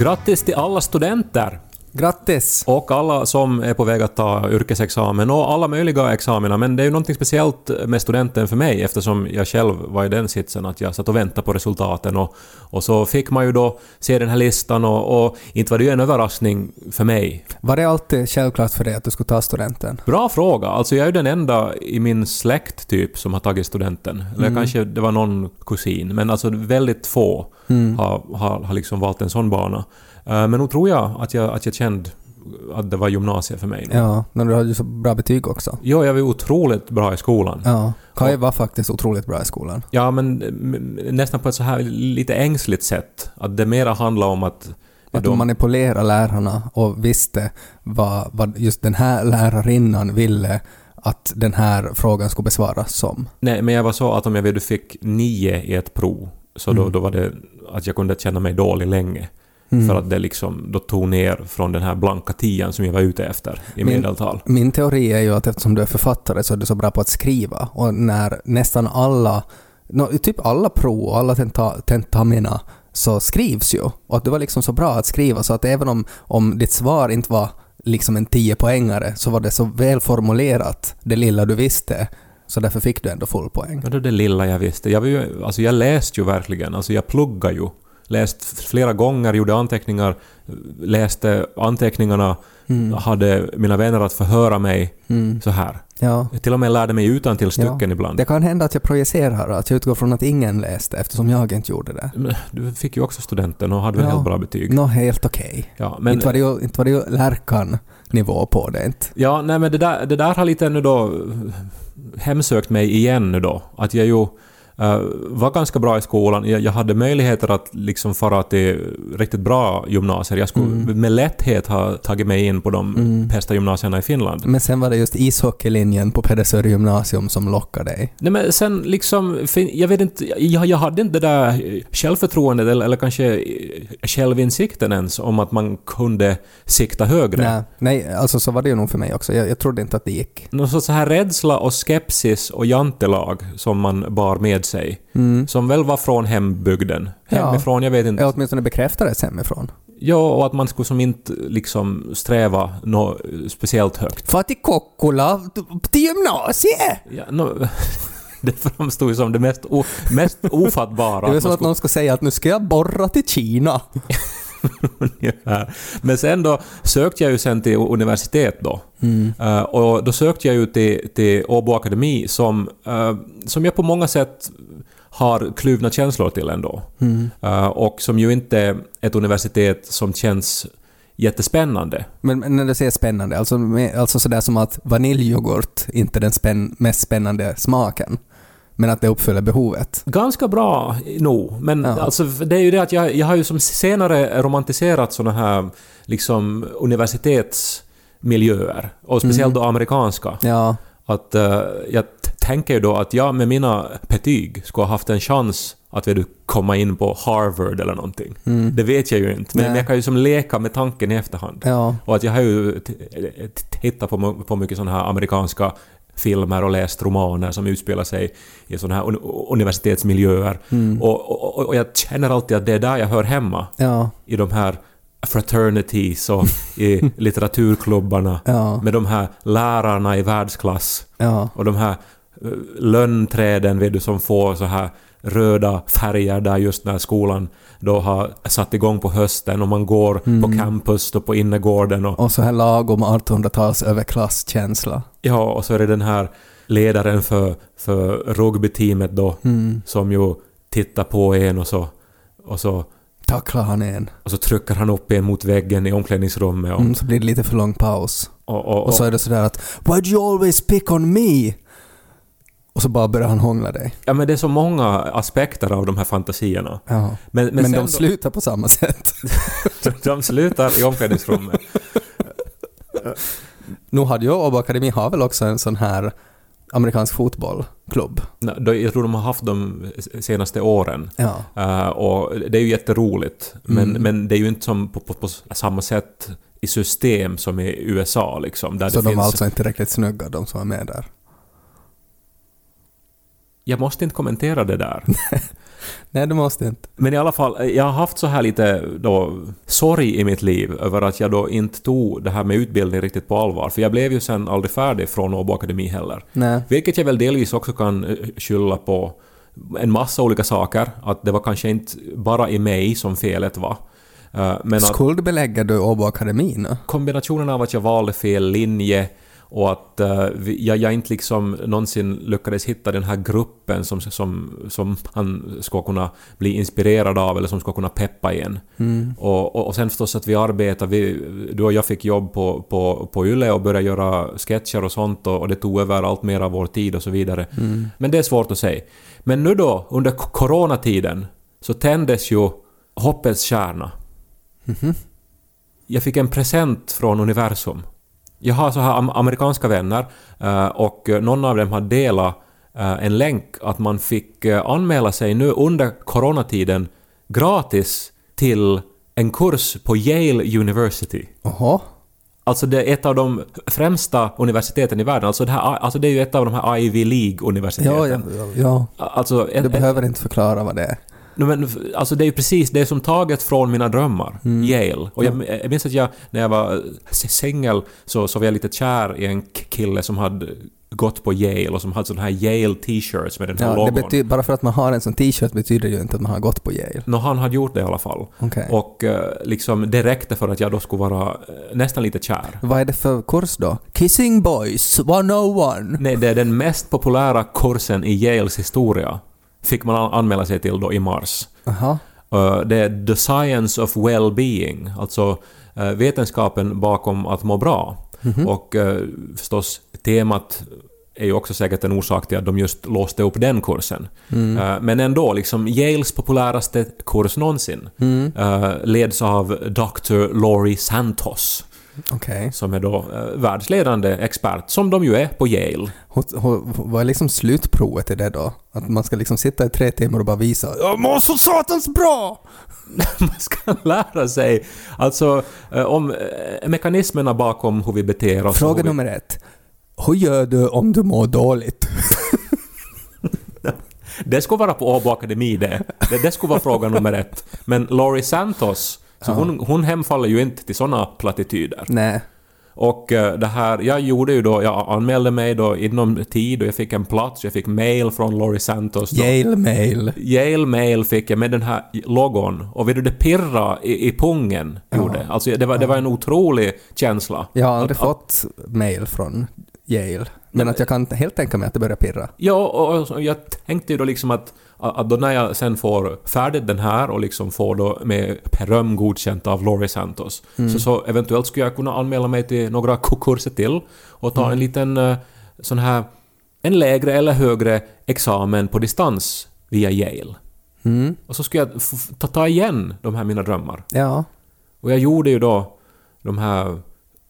Grattis till alla studenter! Grattis! Och alla som är på väg att ta yrkesexamen och alla möjliga examina. Men det är ju någonting speciellt med studenten för mig eftersom jag själv var i den sitsen att jag satt och väntade på resultaten och, och så fick man ju då se den här listan och, och inte var det ju en överraskning för mig. Var det alltid självklart för dig att du skulle ta studenten? Bra fråga. Alltså jag är ju den enda i min släkt typ som har tagit studenten. Eller kanske det var någon kusin. Men alltså väldigt få har, har, har liksom valt en sån bana. Eh, Men nog tror jag att jag, att jag kände att det var gymnasiet för mig. Ja, men du hade ju så bra betyg också. Jo, jag var otroligt bra i skolan. Ja. Kai var faktiskt otroligt bra i skolan. Ja, men nästan på ett så här lite ängsligt sätt. Att det mera handlar om att... Att de- manipulerade lärarna och visste vad, vad just den här lärarinnan ville att den här frågan skulle besvaras som. Nej, men jag var så att om jag vet du fick nio i ett prov, så då, Mm. då var det att jag kunde känna mig dålig länge. Mm. För att det liksom då tog ner från den här blanka tian som jag var ute efter i Men- medeltal. Min teori är ju att eftersom du är författare så är du så bra på att skriva och när nästan alla, no, typ alla prov och alla tenta, tentamina så skrivs ju. Och att du var liksom så bra att skriva så att även om, om ditt svar inte var liksom en 10-poängare så var det så väl formulerat, det lilla du visste, så därför fick du ändå full poäng. Men det är det lilla jag visste. Jag, ju, alltså jag läste ju verkligen, alltså jag pluggade ju. Läst flera gånger, gjorde anteckningar, läste anteckningarna, Mm. hade mina vänner att förhöra mig Mm. så här. Ja. Jag till och med lärde mig utan till stycken ibland. Det kan hända att jag projicerar, att jag utgår från att ingen läste eftersom jag inte gjorde det. Men Du fick ju också studenten och hade väl Ja. helt bra betyg. Nå, helt okej. Ja, men, Inte var det ju, inte var det ju Lärkan-nivå på det inte. ja, nej, men det, där, det där har lite nu då hemsökt mig igen nu då. Att jag ju var ganska bra i skolan. Jag, hade möjligheter att liksom fara till riktigt bra gymnasier. Jag skulle Mm. med lätthet ha tagit mig in på de Mm. bästa gymnasierna i Finland. Men sen var det just ishockeylinjen på Pedersör gymnasium som lockade dig. Nej men sen liksom, jag vet inte, jag, jag hade inte det där självförtroendet eller, eller kanske eh, självinsikten ens om att man kunde sikta högre. Nej, nej, alltså så var det ju nog för mig också. Jag, jag trodde inte att det gick. Någon sorts så här rädsla och skepsis och jantelag som man bar med sig. Mm. Som väl var från hembygden. Ja. Hemifrån, jag vet inte. Jag åtminstone bekräftades hemifrån. Ja, och att man skulle som inte liksom sträva nå speciellt högt. Far till Kokkola, till gymnasiet! Ja, nå- det framstod ju som det mest, o, mest ofattbara. Det är att som man att någon skulle säga att nu ska jag borra till Kina. Men sen då sökte jag ju sen till universitet då. Mm. Eh, och då sökte jag ju till, till Åbo Akademi som, eh, som jag på många sätt har kluvna känslor till ändå. Mm. Eh, och som ju inte är ett universitet som känns jättespännande. Men, men när du säger spännande, alltså, med, alltså sådär som att vaniljyoghurt inte är den spänn, mest spännande smaken, men att det uppfyller behovet. Ganska bra nog, men Ja. alltså, det är ju det att jag, jag har ju som senare romantiserat såna här liksom universitetsmiljöer. Och speciellt då amerikanska. Ja, Att eh, jag tänker ju då att jag med mina betyg skulle ha haft en chans att vet du, komma in på Harvard eller någonting. mm. Det vet jag ju inte, men, men jag kan ju som leka med tanken i efterhand. ja, Och att jag har ju tittat på, på mycket sådana här amerikanska filmer och läst romaner som utspelar sig i sådana här un- universitetsmiljöer. mm. Och, och, och jag känner alltid att det är där jag hör hemma. ja, I de här fraternities och i litteraturklubbarna. ja, Med de här lärarna i världsklass. ja, Och de här lönnträden vet du, som får så här röda färger där just när skolan då har satt igång på hösten och man går på Mm. campus och på innergården och och så här lagom 1800-tals överklasskänsla. ja, och så är det den här ledaren för, för rugbyteamet då Mm. som ju tittar på en och så och så, Tacklar han en. och så trycker han upp en mot väggen i omklädningsrummet och, Mm, så blir det lite för lång paus. och, och, Och så är det sådär att “Why'd you always pick on me?” Och så bara börjar han hångla dig. Ja, men det är så många aspekter av de här fantasierna. Ja. Men, men, Men, de då- slutar på samma sätt. de slutar i omklädningsrummet. nu hade ju Åbo Akademi har väl också en sån här amerikansk fotbollklubb. Jag tror de har haft dem senaste åren. Ja. Eh, och det är ju jätteroligt. Men, Mm. men det är ju inte som på, på, på samma sätt i system som i USA liksom. Där Så de finns... var alltså inte tillräckligt snygga, de som var med där. Jag måste inte kommentera det där. Nej, du måste inte. Men i alla fall, jag har haft så här lite då, sorg i mitt liv över att jag då inte tog det här med utbildning riktigt på allvar. För jag blev ju sen aldrig färdig från Åbo Akademi heller. Nej. Vilket jag väl delvis också kan eh, skylla på en massa olika saker. Att det var kanske inte bara i mig som felet var. Eh, Men Skuldbelägger du Åbo Akademi nu? kombinationen av att jag valde fel linje och att eh, jag, jag inte liksom någonsin lyckades hitta den här gruppen som, som, som man ska kunna bli inspirerad av eller som ska kunna peppa igen. Mm. Och, och, och sen förstås att vi arbetar, vi, du och jag fick jobb på, på, på Yle och började göra sketcher och sånt och, och det tog över allt mer av vår tid och så vidare. Mm. Men det är svårt att säga. Men nu då, under coronatiden, så tändes ju hoppets kärna. Mhm. Jag fick en present från universum. Jag har så här am- amerikanska vänner eh, och någon av dem har delat eh, en länk att man fick eh, anmäla sig nu under coronatiden gratis till en kurs på Yale University. Oho. Alltså det är ett av de främsta universiteten i världen. Alltså det, här, alltså det är ju ett av de här Ivy League-universiteten. Ja, ja, ja. Alltså, en, Du behöver inte förklara vad det är. No, men, alltså det är ju precis det som taget från mina drömmar. Mm. Yale. Och jag, jag minns att jag, när jag var eh, singel så, så var jag lite kär i en kille som hade gått på Yale och som hade sådana här Yale t-shirts med den här Ja, det logon. bara för att man har en sån t-shirt betyder ju inte att man har gått på Yale. Nå, han hade gjort det i alla fall. Okej. Och eh, liksom det räckte för att jag då skulle vara eh, nästan lite kär. Vad är det för kurs då? Kissing Boys 101. Nej, det är den mest populära kursen i Yales historia. Fick man an- anmäla sig till då i mars. Jaha. Uh, det är The Science of Well-being, alltså vetenskapen bakom att må bra. Mhm. Och uh, förstås temat är ju också säkert en orsak till att de just låste upp den kursen. Mm. Men ändå, liksom Yales populäraste kurs någonsin Mm. leds av Dr. Laurie Santos, Okej. som är då uh, världsledande expert, som de ju är på Yale. Vad är liksom slutprovet i det då? Att man ska liksom sitta i tre timmar och bara visa ”Jag mår så satans bra!” man ska lära sig alltså eh, om eh, mekanismerna bakom hur vi beter oss. Fråga vi, nummer ett. Hur gör du om du mår dåligt? Det skulle vara på Åbo Akademi det. det. Det skulle vara fråga nummer ett. Men Laurie Santos, så Ja. hon, hon hemfaller ju inte till sådana plattityder. Nej. Och eh, det här, jag gjorde ju då, jag anmälde mig då inom tid och jag fick en plats, jag fick mail från Laurie Santos. Då. Yale mail. Yale mail fick jag med den här logon och vet du, det pirra i, i pungen gjorde. Alltså det var, det var en otrolig känsla. Jag har aldrig Att- att- fått mail från Yale. Men att jag kan helt tänka mig att det börjar pirra. Ja, och och jag tänkte ju då liksom att, att då när jag sen får färdigt den här och liksom får då med beröm godkänt av Laurie Santos, Mm. så, så eventuellt skulle jag kunna anmäla mig till några ku- kurser till och ta en liten eh, sån här, en lägre eller högre examen på distans via Yale. Mm. Och så skulle jag ta, ta igen de här mina drömmar. Ja. Och jag gjorde ju då de här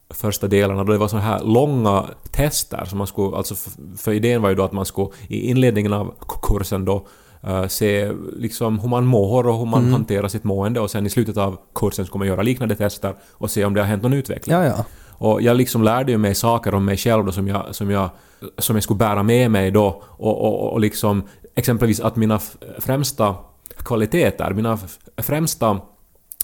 första delarna då det var så här långa tester som man skulle, alltså f- för idén var ju då att man skulle i inledningen av kursen då eh, se liksom hur man mår och hur man Mm. hanterar sitt mående och sen i slutet av kursen skulle man göra liknande tester och se om det har hänt någon utveckling. Ja, ja. Och jag liksom lärde ju mig saker om mig själv då som jag, som jag, som jag skulle bära med mig då och, och, och liksom exempelvis att mina främsta kvaliteter, mina främsta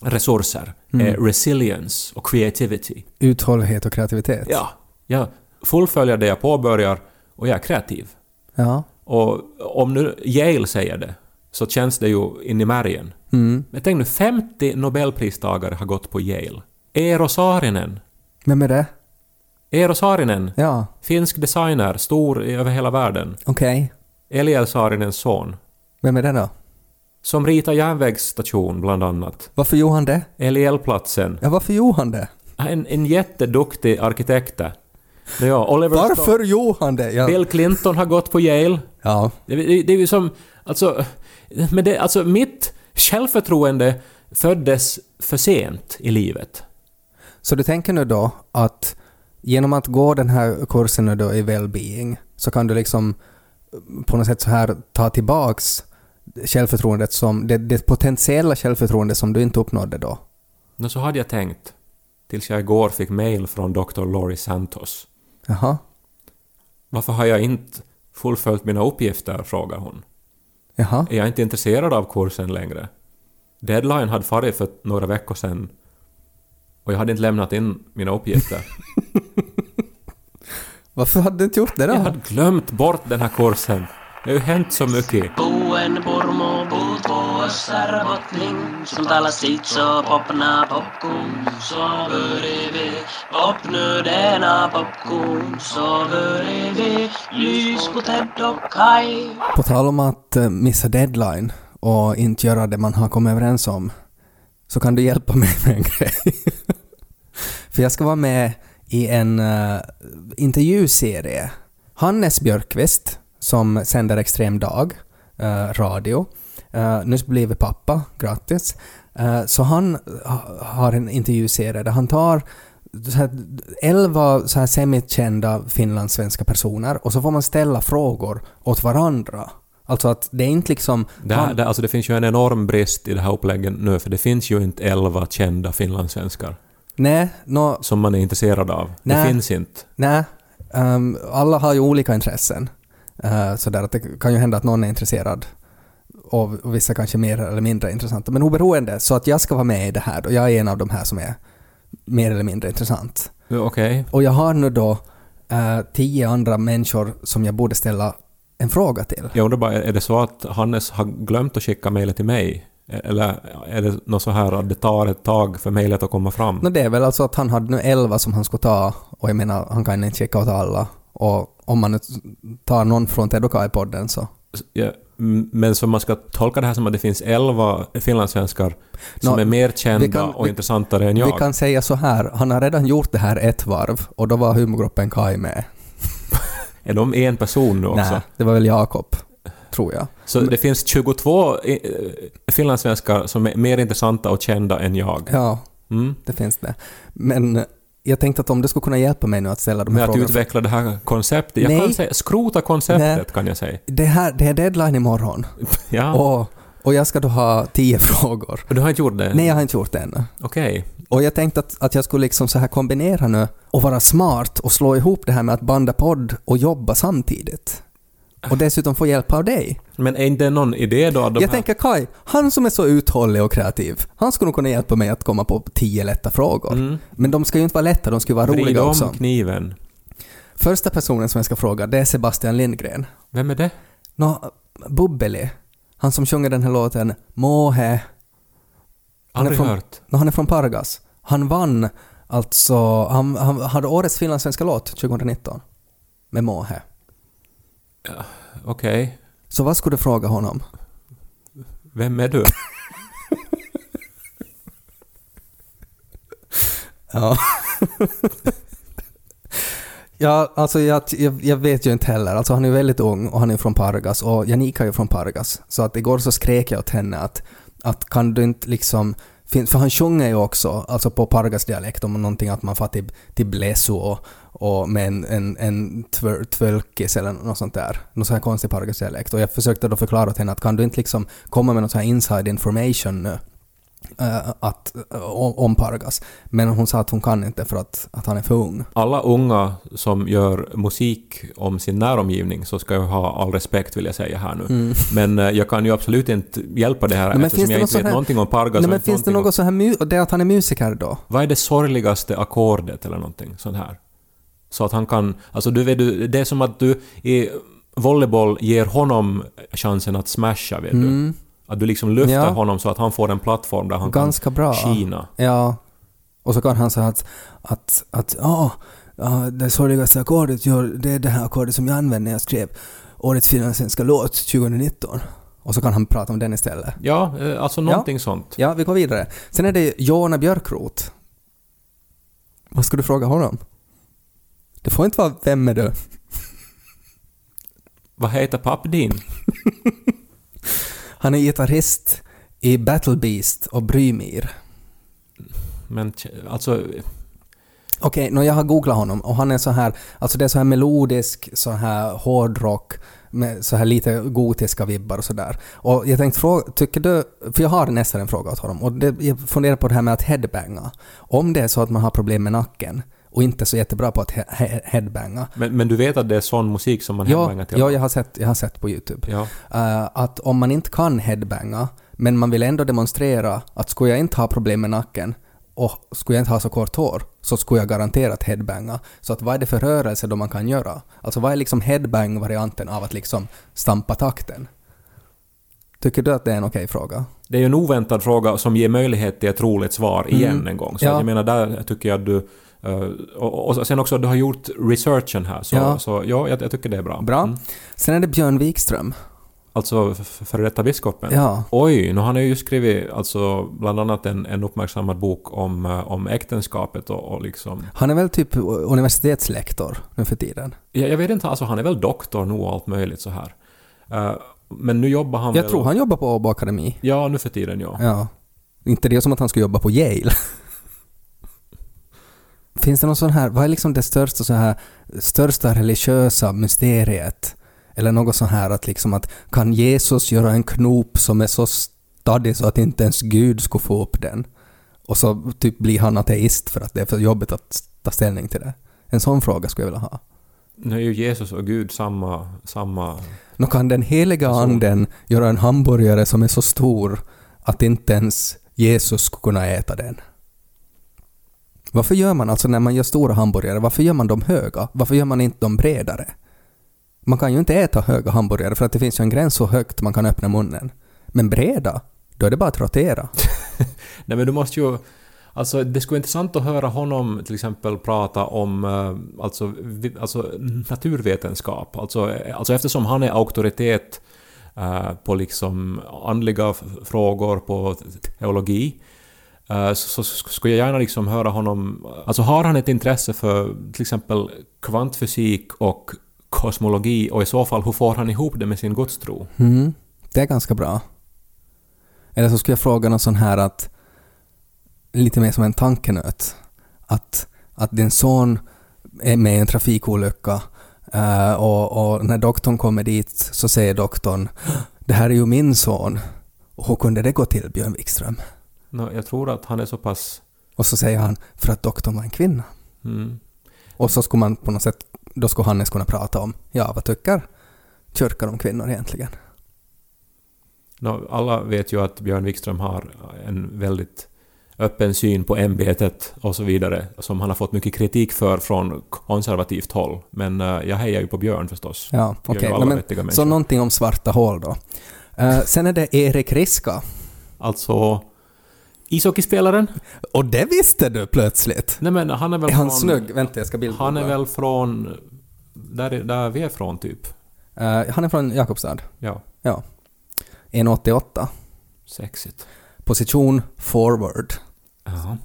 resurser Mm. är resilience och creativity. Uthållighet och kreativitet. Ja, jag fullföljer det jag påbörjar och jag är kreativ. Ja. Och om nu Yale säger det så känns det ju in i märgen. Mm. Men tänk nu, 50 nobelpristagare har gått på Yale. Eero Saarinen. Vem är det? Eero Saarinen Ja. Finsk designer, stor över hela världen. Okej. Eliel Saarinens son. Vem är det då? Som ritar järnvägsstation bland annat. Varför gjorde han det? Elielplatsen. Ja, varför gjorde han det? En, en jätteduktig arkitekt. där. Ja, Oliver Varför gjorde han det? Ja. Bill Clinton har gått på Yale. Ja. Det, det, det är ju som... Alltså, men det, alltså mitt självförtroende föddes för sent i livet. Så du tänker nu då att genom att gå den här kursen nu då i well-being så kan du liksom på något sätt så här ta tillbaks självförtroendet som, det, det potentiella självförtroendet som du inte uppnådde då. Men så hade jag tänkt. Tills jag igår fick mail från Dr. Laurie Santos. Jaha. Varför har jag inte fullföljt mina uppgifter? frågar hon. Jaha. Är jag inte intresserad av kursen längre? Deadline hade farit för några veckor sedan och jag hade inte lämnat in mina uppgifter. Varför hade du inte gjort det då? Jag hade glömt bort den här kursen. Det har ju hänt så mycket. Buen purmo puut som talar sitt så popna popcorn, så börjar vi denna popcorn, så börjar vi lys på Ted och Kai. På tal om att eh, missa deadline och inte göra det man har kommit överens om så kan du hjälpa mig med en grej. För jag ska vara med i en uh, intervjuserie. Hannes Björkqvist, som sänder Extrem Dag, uh, radio, uh, nyss blivit pappa, grattis. Eh, så han ha- har en intervjuserie där han tar så här, elva så här semikända finlandssvenska personer och så får man ställa frågor åt varandra. Alltså att det är inte liksom... Det, här, det, alltså det finns ju en enorm brist i det här upplägget nu, för det finns ju inte elva kända finlandssvenskar Nej, nå, som man är intresserad av. Det Nej. finns inte. nej. ehm, alla har ju olika intressen. Uh, så där att det kan ju hända att någon är intresserad och vissa kanske mer eller mindre intressanta. Men oberoende, så att jag ska vara med i det här och jag är en av de här som är mer eller mindre intressant. Ja, Okej. Och jag har nu då eh, tio andra människor som jag borde ställa en fråga till. Jag undrar bara, är det så att Hannes har glömt att skicka mejlet till mig? Eller är det något så här att det tar ett tag för mejlet att komma fram? Nå, det är väl alltså att han hade nu elva som han skulle ta och jag menar, han kan inte checka åt alla. Och om man nu tar någon från Ted och Kai-podden så... Ja, men så man ska tolka det här som att det finns elva finlandssvenskar som Nå, är mer kända vi kan- och vi- intressantare än Vi jag? kan säga så här, han har redan gjort det här ett varv och då var humorgruppen Kai med. Är de en person nu också? Nej, det var väl Jakob, tror jag. Så det finns 22 i- eh, finlandssvenskar som är mer intressanta och kända än jag? Ja, Mm. det finns det. Men jag tänkte att om du skulle kunna hjälpa mig nu att ställa de Med här att frågorna. utveckla det här konceptet. Jag Nej. kan säga skrota konceptet Nej. kan jag säga. Det, här, det är deadline imorgon Ja. och, och jag ska då ha tio frågor. Och du har inte gjort det? Nej, jag har inte gjort det ännu. Okej. Och jag tänkte att, att jag skulle liksom så här kombinera nu och vara smart och slå ihop det här med att banda podd och jobba samtidigt. Och dessutom få hjälp av dig. Men är inte det någon idé då? jag här... tänker Kai, han som är så uthållig och kreativ, han skulle nog kunna hjälpa mig att komma på tio lätta frågor. Mm. Men de ska ju inte vara lätta, de ska ju vara Vrid roliga om också. kniven. Första personen som jag ska fråga, det är Sebastian Lindgren. Vem är det? Nå, Bubbeli. Han som sjunger den här låten Måhe. Han är Aldrig från- hört. Nå, han är från Pargas. Han vann alltså, han, han hade årets finlandssvenska låt 2019. Med Måhe. Okej. Så vad skulle du fråga honom? Vem är du? Ja. ja, alltså jag, jag, vet ju inte heller. Alltså han är väldigt ung och han är från Pargas och Janika är från Pargas. Så att igår så skrek jag åt henne att, att kan du inte liksom för han sjunger ju också, alltså på Pargas-dialekt om någonting att man får till, till Blesu och, och med en, en, en tvör, tvölkis eller något sånt där. Någon sån här konstig Pargas-dialekt. Och jag försökte då förklara åt henne att kan du inte liksom komma med någon sån här inside information nu att, om, om Pargas. Men hon sa att hon kan inte för att, att han är för ung. Alla unga som gör musik om sin näromgivning så ska jag ha all respekt vill jag säga här nu. Men eh, jag kan ju absolut inte hjälpa det här Mm. men eftersom finns det jag något inte vet här- någonting om Pargas Nej, men finns det något så här, det att han är musiker då? om- Vad är det sorgligaste ackordet eller någonting sånt här? Så att han kan... Alltså du vet du, det är som att du i volleyboll ger honom chansen att smasha, vet du. Att du liksom lyfter. Ja. honom så att han får en plattform där han Ganska kan bra. skina. Ja. Och så kan han säga att, att, att ja, ja, det sorgligaste ackordet gör, det är det här ackordet som jag använde när jag skrev Årets finlandssvenska låt 2019. Och så kan han prata om den istället. Ja, eh, alltså någonting sånt. Ja, vi går vidare. Sen är det Jona Björkroth. Vad ska du fråga honom? Det får inte vara Vem är du? Vad heter papp din? Han är gitarrist i Battle Beast och Brymir. Men alltså... Okej, nå jag har googlat honom och han är så här, alltså det är så här melodisk, så här hårdrock med så här lite gotiska vibbar och sådär. Och jag tänkte fråga, tycker du, för jag har nästan en fråga åt honom och det, jag funderar på det här med att headbanga. Om det är så att man har problem med nacken och inte så jättebra på att he- he- headbanga. Men, men du vet att det är sån musik som man Ja, headbangar till? ja jag, har sett, jag har sett på YouTube. Ja. Eh, att om man inte kan headbanga, men man vill ändå demonstrera att skulle jag inte ha problem med nacken och skulle jag inte ha så kort hår, så skulle jag garanterat headbanga. Så att vad är det för rörelse då man kan göra? Alltså vad är liksom headbang-varianten av att liksom stampa takten? Tycker du att det är en okej fråga? Det är ju en oväntad fråga som ger möjlighet till ett roligt svar igen Mm. en gång. Så Ja. jag menar, där tycker jag att du... eh, och, och sen också du har gjort researchen här. Så Ja. ja, så, ja jag, jag tycker det är bra. Bra. Mm. Sen är det Björn Wikström. Alltså före detta biskopen. Ja. Oj, nu har han ju skrivit alltså, bland annat en, en uppmärksammad bok om, eh, om äktenskapet och, och liksom... Han är väl typ universitetslektor nu för tiden. Jag, jag vet inte, alltså han är väl doktor nu och allt möjligt så här. Eh, men nu jobbar han Jag väl... tror han jobbar på Åbo Akademi. Ja, nu för tiden ja. Ja. Inte det som att han skulle jobba på Yale. Finns det någon sån här, vad är liksom det största så här, största religiösa mysteriet? Eller något så här att liksom att kan Jesus göra en knop som är så stadig så att inte ens Gud skulle få upp den? Och så typ blir han ateist för att det är för jobbigt att ta ställning till det. En sån fråga skulle jag vilja ha. Nu är ju Jesus och Gud samma... samma Nå kan den heliga anden göra en hamburgare som är så stor att inte ens Jesus skulle kunna äta den? Varför gör man alltså när man gör stora hamburgare, varför gör man dem höga? Varför gör man inte dem bredare? Man kan ju inte äta höga hamburgare för att det finns ju en gräns så högt man kan öppna munnen. Men breda, då är det bara att rotera. Nej men du måste ju... Alltså det skulle vara intressant att höra honom till exempel prata om eh, alltså, alltså naturvetenskap. Alltså, eh, alltså eftersom han är auktoritet eh, på liksom andliga frågor, på teologi, eh, Eh, så, så skulle jag gärna liksom höra honom... Eh, alltså har han ett intresse för till exempel kvantfysik och kosmologi och i så fall hur får han ihop det med sin gudstro? Mm, det är ganska bra. Eller så skulle jag fråga någon sån här att, lite mer som en tankenöt, att, att din son är med i en trafikolycka eh, och, och när doktorn kommer dit så säger doktorn det här är ju min son. Och hur kunde det gå till, Björn Wikström? Nå, jag tror att han är så pass... Och så säger han för att doktorn var en kvinna. Mm, Och så skulle man på något sätt, då skulle Hannes kunna prata om, ja vad tycker kyrkan om kvinnor egentligen? Nå, alla vet ju att Björn Wikström har en väldigt öppen syn på ämbetet och så vidare, som han har fått mycket kritik för från konservativt håll. Men eh, jag hejar ju på Björn förstås. Ja, okej. alla Okay. vettiga Så någonting om svarta hål då. Eh, sen är det Erik Riska. Alltså, ishockeyspelaren? Och det visste du plötsligt! Nej men han är väl Är han från... snygg? Vänta, jag ska bilda. Han är väl från... Där, där vi är från, typ. Eh, han är från Jakobstad. Ja, Ja. 1,88. sexigt. Position forward. Ja.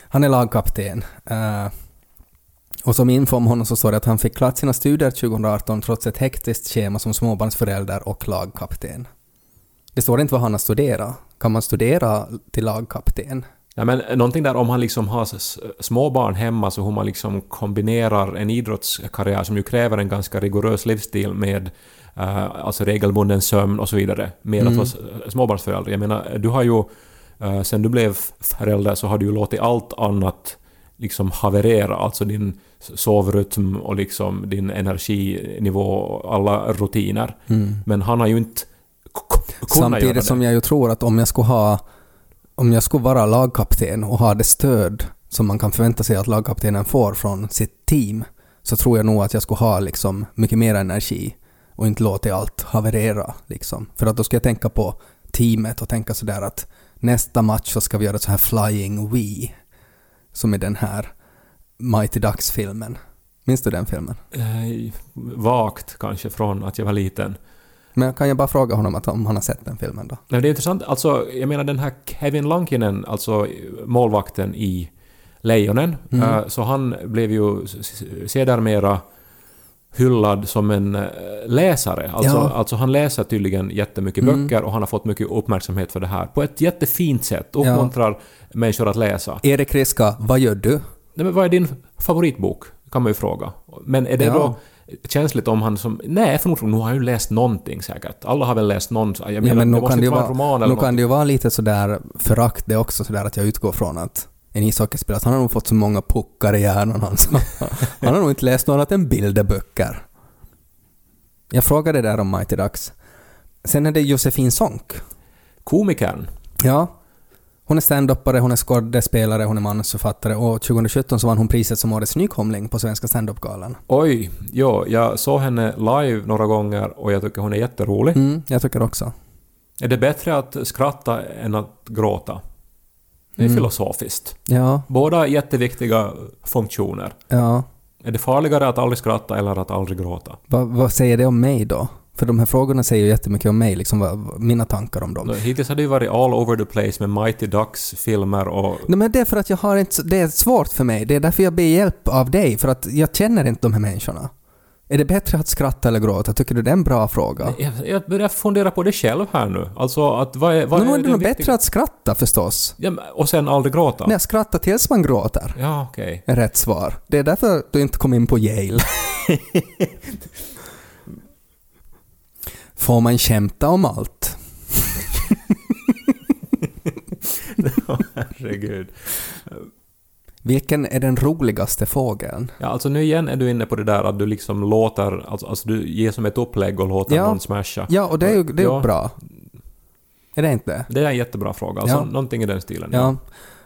Han är lagkapten. Eh, och som info om honom så står det att han fick klart sina studier 2018 trots ett hektiskt schema som småbarnsförälder och lagkapten. Det står inte vad han har studerat. Kan man studera till lagkapten? Ja, men någonting där om han liksom har s- småbarn hemma så hur man liksom kombinerar en idrottskarriär som ju kräver en ganska rigorös livsstil med eh, alltså regelbunden sömn och så vidare med Mm. att vara småbarnsförälder. Jag menar, du har ju uh, sen du blev förälder så har du ju låtit allt annat liksom haverera, alltså din sovrytm och liksom din energinivå och alla rutiner. Men han har ju inte Samtidigt som jag ju tror att om jag skulle ha om jag skulle vara lagkapten och ha det stöd som man kan förvänta sig att lagkaptenen får från sitt team så tror jag nog att jag skulle ha liksom mycket mer energi och inte låta allt haverera liksom. För att då ska jag tänka på teamet och tänka sådär att nästa match så ska vi göra så här Flying We som i den här Mighty Ducks-filmen. Minns du den filmen? Eh, vagt kanske från att jag var liten. Men kan jag bara fråga honom att om han har sett den filmen då? Nej, det är intressant. Alltså, jag menar den här Kevin Lankinen, alltså målvakten i Lejonen, Mm. eh, så han blev ju sedermera hyllad som en eh, läsare. Alltså, Ja. alltså han läser tydligen jättemycket Mm. böcker och han har fått mycket uppmärksamhet för det här. På ett jättefint sätt. Uppmuntrar människor att läsa. Erik Riska, vad gör du? Nej, men vad är din favoritbok? Kan man ju fråga. Men är det Ja. då känsligt om han som... Nej, förmodligen, nu har han ju läst någonting säkert. Alla har väl läst någon... Jag menar, Ja, men nu kan, det vara roman nu kan det ju vara lite sådär förakt det också, sådär att jag utgår från att en ishockeyspelare, han har nog fått så många puckar i hjärnan han, så, han har nog inte läst något annat än bilderböcker. Jag frågade där om Mighty Ducks. Sen är det Josefin Sonck. Komikern. Ja. Hon är standupare, hon är skådespelare, hon är manusförfattare och 2017 så vann hon priset som årets nykomling på Svenska standupgalan. Oj, ja, jag såg henne live några gånger och jag tycker hon är jätterolig. Mm, jag tycker också. Är det bättre att skratta än att gråta? Det är Mm. filosofiskt. Ja, Båda jätteviktiga funktioner. ja. Är det farligare att aldrig skratta eller att aldrig gråta? Vad, vad säger det om mig då? För de här frågorna säger ju jättemycket om mig, liksom vad, mina tankar om dem. Hittills har det ju varit all over the place med Mighty Ducks-filmer och... Nej men det är för att jag har inte, det är svårt för mig. Det är därför jag ber hjälp av dig, för att jag känner inte de här människorna. Är det bättre att skratta eller gråta? Tycker du det är en bra fråga? Jag, jag börjar fundera på det själv här nu. Alltså att vad är... Vad Men då är det nog bättre att skratta förstås. Ja, och sen aldrig gråta? Nej, skratta tills man gråter. Ja, okej. Är rätt svar. Det är därför du inte kom in på Yale. Får man skämta om allt? Herregud. Vilken är den roligaste fågeln? Ja, alltså nu igen är du inne på det där att du liksom låter... Alltså, alltså du ger som ett upplägg och låter Ja. någon smasha. Ja, och det är ju, det är Ja. bra. Är det inte? Det är en jättebra fråga. Alltså Ja. någonting i den stilen. Ja.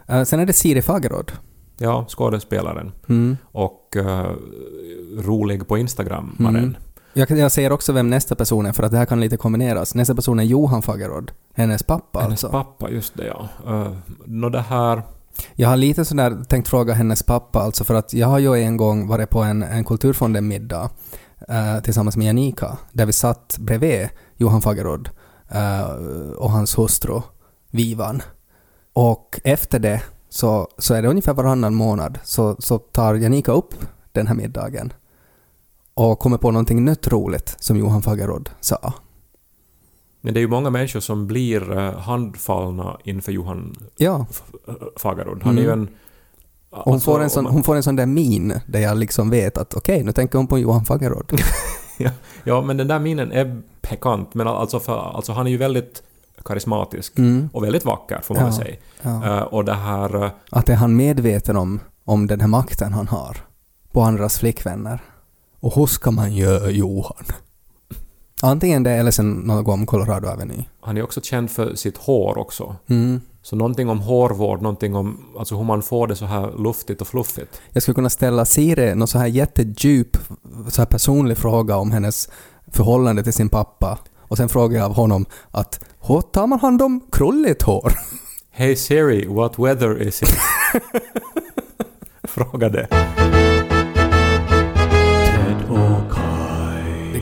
Eh, sen är det Siri Fagerud. Ja, skådespelaren. Mm. Och eh, rolig på Instagram, Mm. Jag, jag säger också vem nästa person är, för att det här kan lite kombineras. Nästa person är Johan Fagerud. Hennes pappa Hennes alltså. pappa, just det ja. Uh, Nå det här... Jag har lite sådär tänkt fråga hennes pappa alltså, för att jag har ju en gång varit på en, en Kulturfonden-middag eh, tillsammans med Janika, där vi satt bredvid Johan Fagerud eh, och hans hustru Vivan. Och efter det så, så är det ungefär varannan månad så, så tar Janika upp den här middagen och kommer på någonting nytt roligt som Johan Fagerud sa. Men det är ju många människor som blir uh, handfallna inför Johan Ja, F- äh, Fagerud. Han är ju Mm. en... och hon, alltså, får en sån, hon får en sån där min där jag liksom vet att okej, nu tänker hon på Johan Fagerud. Ja, men den där minen är bekant. Men alltså, för, alltså han är ju väldigt karismatisk Mm. och väldigt vacker, får man Ja. säga. Ja. Eh, och det här... eh, Att är han medveten om, om den här makten han har på andras flickvänner? Och hur ska man göra Johan? Antingen det eller sen något om Colorado Avenue. han är också känd för sitt hår också. Mm. Så någonting om hårvård, någonting om alltså hur man får det så här luftigt och fluffigt. Jag skulle kunna ställa Siri någon så här jättedjup, så här personlig fråga om hennes förhållande till sin pappa. Och sen frågar jag av honom att hur tar man hand om krulligt hår? Hey Siri, what weather is it? Frågade. Det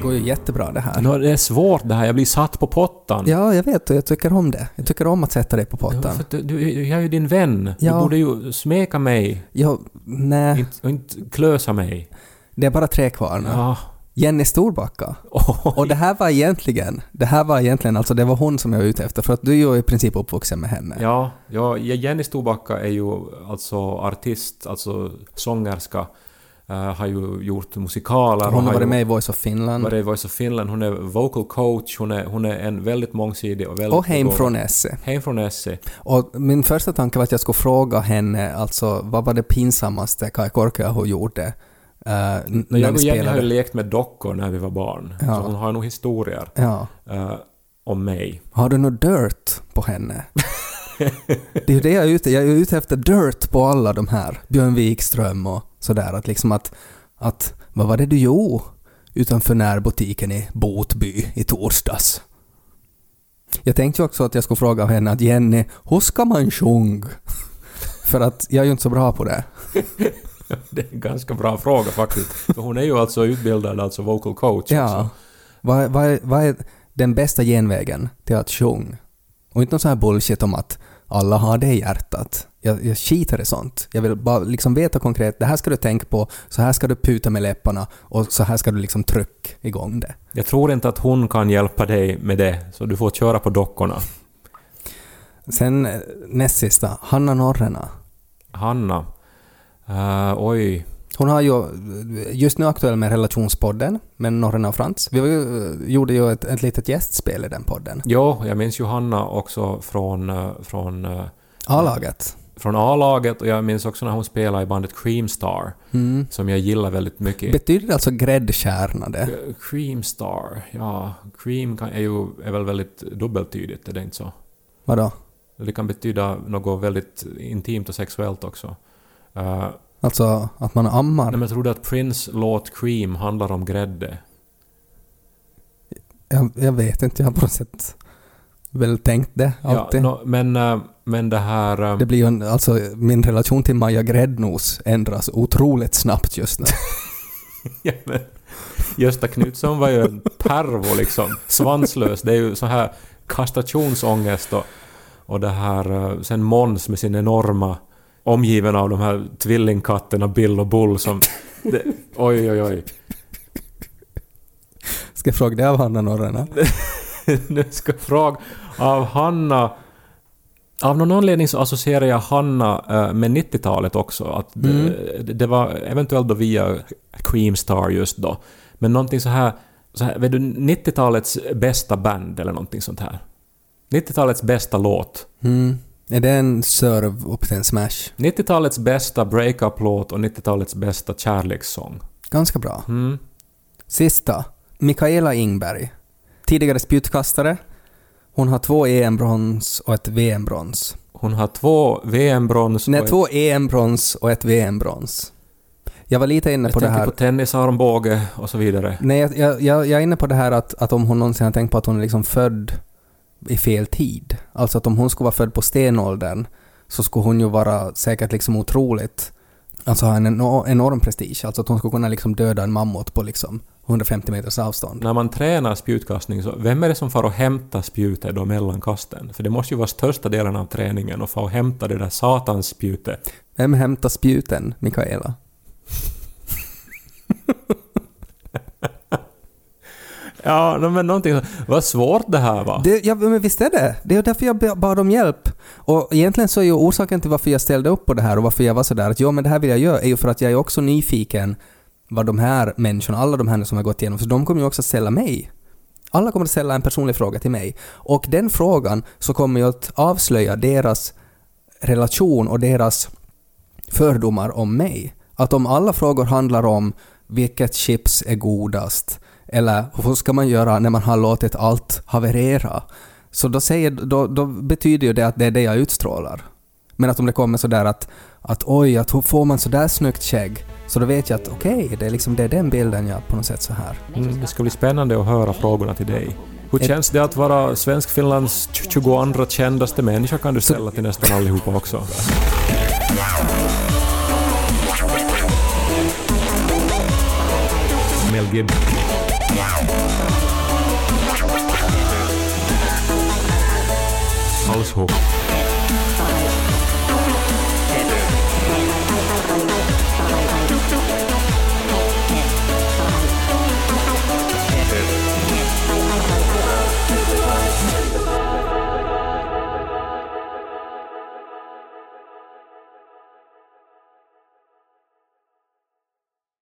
går ju jättebra det här. Nå, det är svårt det här, jag blir satt på pottan. Ja, jag vet och jag tycker om det. Jag tycker om att sätta dig på Ja, pottan. att du, du, jag är ju din vän. Ja. Du borde ju smeka mig, Ja, nej, inte, och inte klösa mig. det är bara tre kvar nu. Ja. Jenny Storbacka. Och det här var egentligen, det här var egentligen, alltså det var hon som jag var ute efter, för att du är ju i princip uppvuxen med henne. Ja, ja, Jenny Storbacka är ju alltså artist, alltså sångerska. Eh, har ju gjort musikaler. hon har varit med i Voice of Finland. varit i Voice of Finland. Hon är vocal coach, hon är, hon är en väldigt mångsidig och väldigt... Och hem från Esse. Hem från Essie. Och min första tanke var att jag skulle fråga henne, alltså vad var det pinsammaste Kai Korkeaho gjorde? Uh, när jag och Jenny har ju lekt med dockor när vi var barn. Ja. Så hon har nog historier Ja. eh, om mig. Har du något dirt på henne? det är ju det jag är ute Jag är ute efter dirt på alla de här. Björn Wikström och sådär. Att liksom att, att vad var det du gjorde utanför närbutiken i Botby i torsdags? Jag tänkte ju också att jag skulle fråga henne att Jenny, hur ska man sjunga? För att jag är ju inte så bra på det. Det är en ganska bra fråga faktiskt. För hon är ju alltså utbildad alltså vocal coach Ja. också. Vad, vad, vad är den bästa genvägen till att sjunga? Och inte någon sån här bullshit om att alla har det i hjärtat. Jag, jag skiter i sånt. Jag vill bara liksom veta konkret, det här ska du tänka på, så här ska du puta med läpparna och så här ska du liksom trycka igång det. Jag tror inte att hon kan hjälpa dig med det, så du får köra på dockorna. Sen eh, näst sista, Hanna Norrena. Hanna. Uh, oj. Hon har ju just nu aktuell med relationspodden med Norrena och Frans. Vi ju, gjorde ju ett, ett litet gästspel i den podden. Jo, jag minns ju Hanna också från, eh, från, eh, A-laget. från A-laget och jag minns också när hon spelade i bandet Creamstar, Mm. som jag gillar väldigt mycket. Betyder det alltså gräddkärna det? Eh, Creamstar, ja. Cream kan, är ju är väl väldigt dubbeltydigt, är det inte så? Vadå? Det kan betyda något väldigt intimt och sexuellt också. Uh, Alltså att man ammar? nej, men jag trodde att Prince låt Cream handlar om grädde. Jag, jag vet inte, jag har på något sätt väl tänkt det Ja, alltid. nå, men, eh, men det här... eh, Det blir ju en, alltså min relation till Maja Gräddnos ändras otroligt snabbt just nu. Ja, men Gösta Knutsson var ju en pervo liksom. Svanslös. Det är ju så här kastrationsångest och, och det här... eh, Sen Måns med sin enorma... Omgiven av de här tvillingkatterna Bill och Bull som... Det, oj, oj, oj. Ska jag fråga det av Hanna Norrena? nu ska jag fråga av Hanna... Av någon anledning så associerar jag Hanna eh, med 90-talet också. Att det, det, det var eventuellt då via Creamstar just då. Men någonting så här... Så här vet du, 90-talets bästa band eller någonting sånt här. 90-talets bästa låt. Mm. Är det en serve upp till en smash? 90-talets bästa breakup-låt och 90-talets bästa kärlekssång. Ganska bra. Mm. Sista. Mikaela Ingberg. Tidigare spjutkastare. Hon har två EM-brons och ett VM-brons. Hon har två VM-brons Nej, ett- två EM-brons och ett VM-brons. Jag var lite inne jag på det tänker här... på tennisarmbåge och så vidare. Nej, jag, jag, jag jag är inne på det här att, att om hon någonsin har tänkt på att hon är liksom född i fel tid. Alltså att om hon skulle vara född på stenåldern så skulle hon ju vara säkert liksom otroligt... Alltså ha en eno- enorm prestige. Alltså att hon skulle kunna liksom döda en mammut på liksom 150 meters avstånd. När man tränar spjutkastning, så vem är det som får och hämta spjutet då mellan kasten? För det måste ju vara största delen av träningen att få och hämta det där satans spjutet. Vem hämtar spjuten, Mikaela? Ja, men någonting... Vad svårt det här var. Det, ja, men visst är det. Det är därför jag bad om hjälp. Och egentligen så är ju orsaken till varför jag ställde upp på det här och varför jag var sådär att ja, men det här vill jag göra, är ju för att jag är också nyfiken vad de här människorna, alla de här som har gått igenom, för de kommer ju också att ställa mig. Alla kommer att ställa en personlig fråga till mig. Och den frågan så kommer ju att avslöja deras relation och deras fördomar om mig. Att om alla frågor handlar om vilket chips är godast, eller hur ska man göra när man har låtit allt haverera, så då, säger, då, då betyder ju det att det är det jag utstrålar. Men att om det kommer sådär att, att oj, att hur får man sådär snyggt skägg? Så då vet jag att okej, det, är liksom, det är den bilden jag på något sätt så här. Mm, det ska bli spännande att höra frågorna till dig. Hur känns det att vara Svensk-Finlands 22 kändaste människa kan du ställa till nästan allihopa också. Mel Gibson. Aushoch.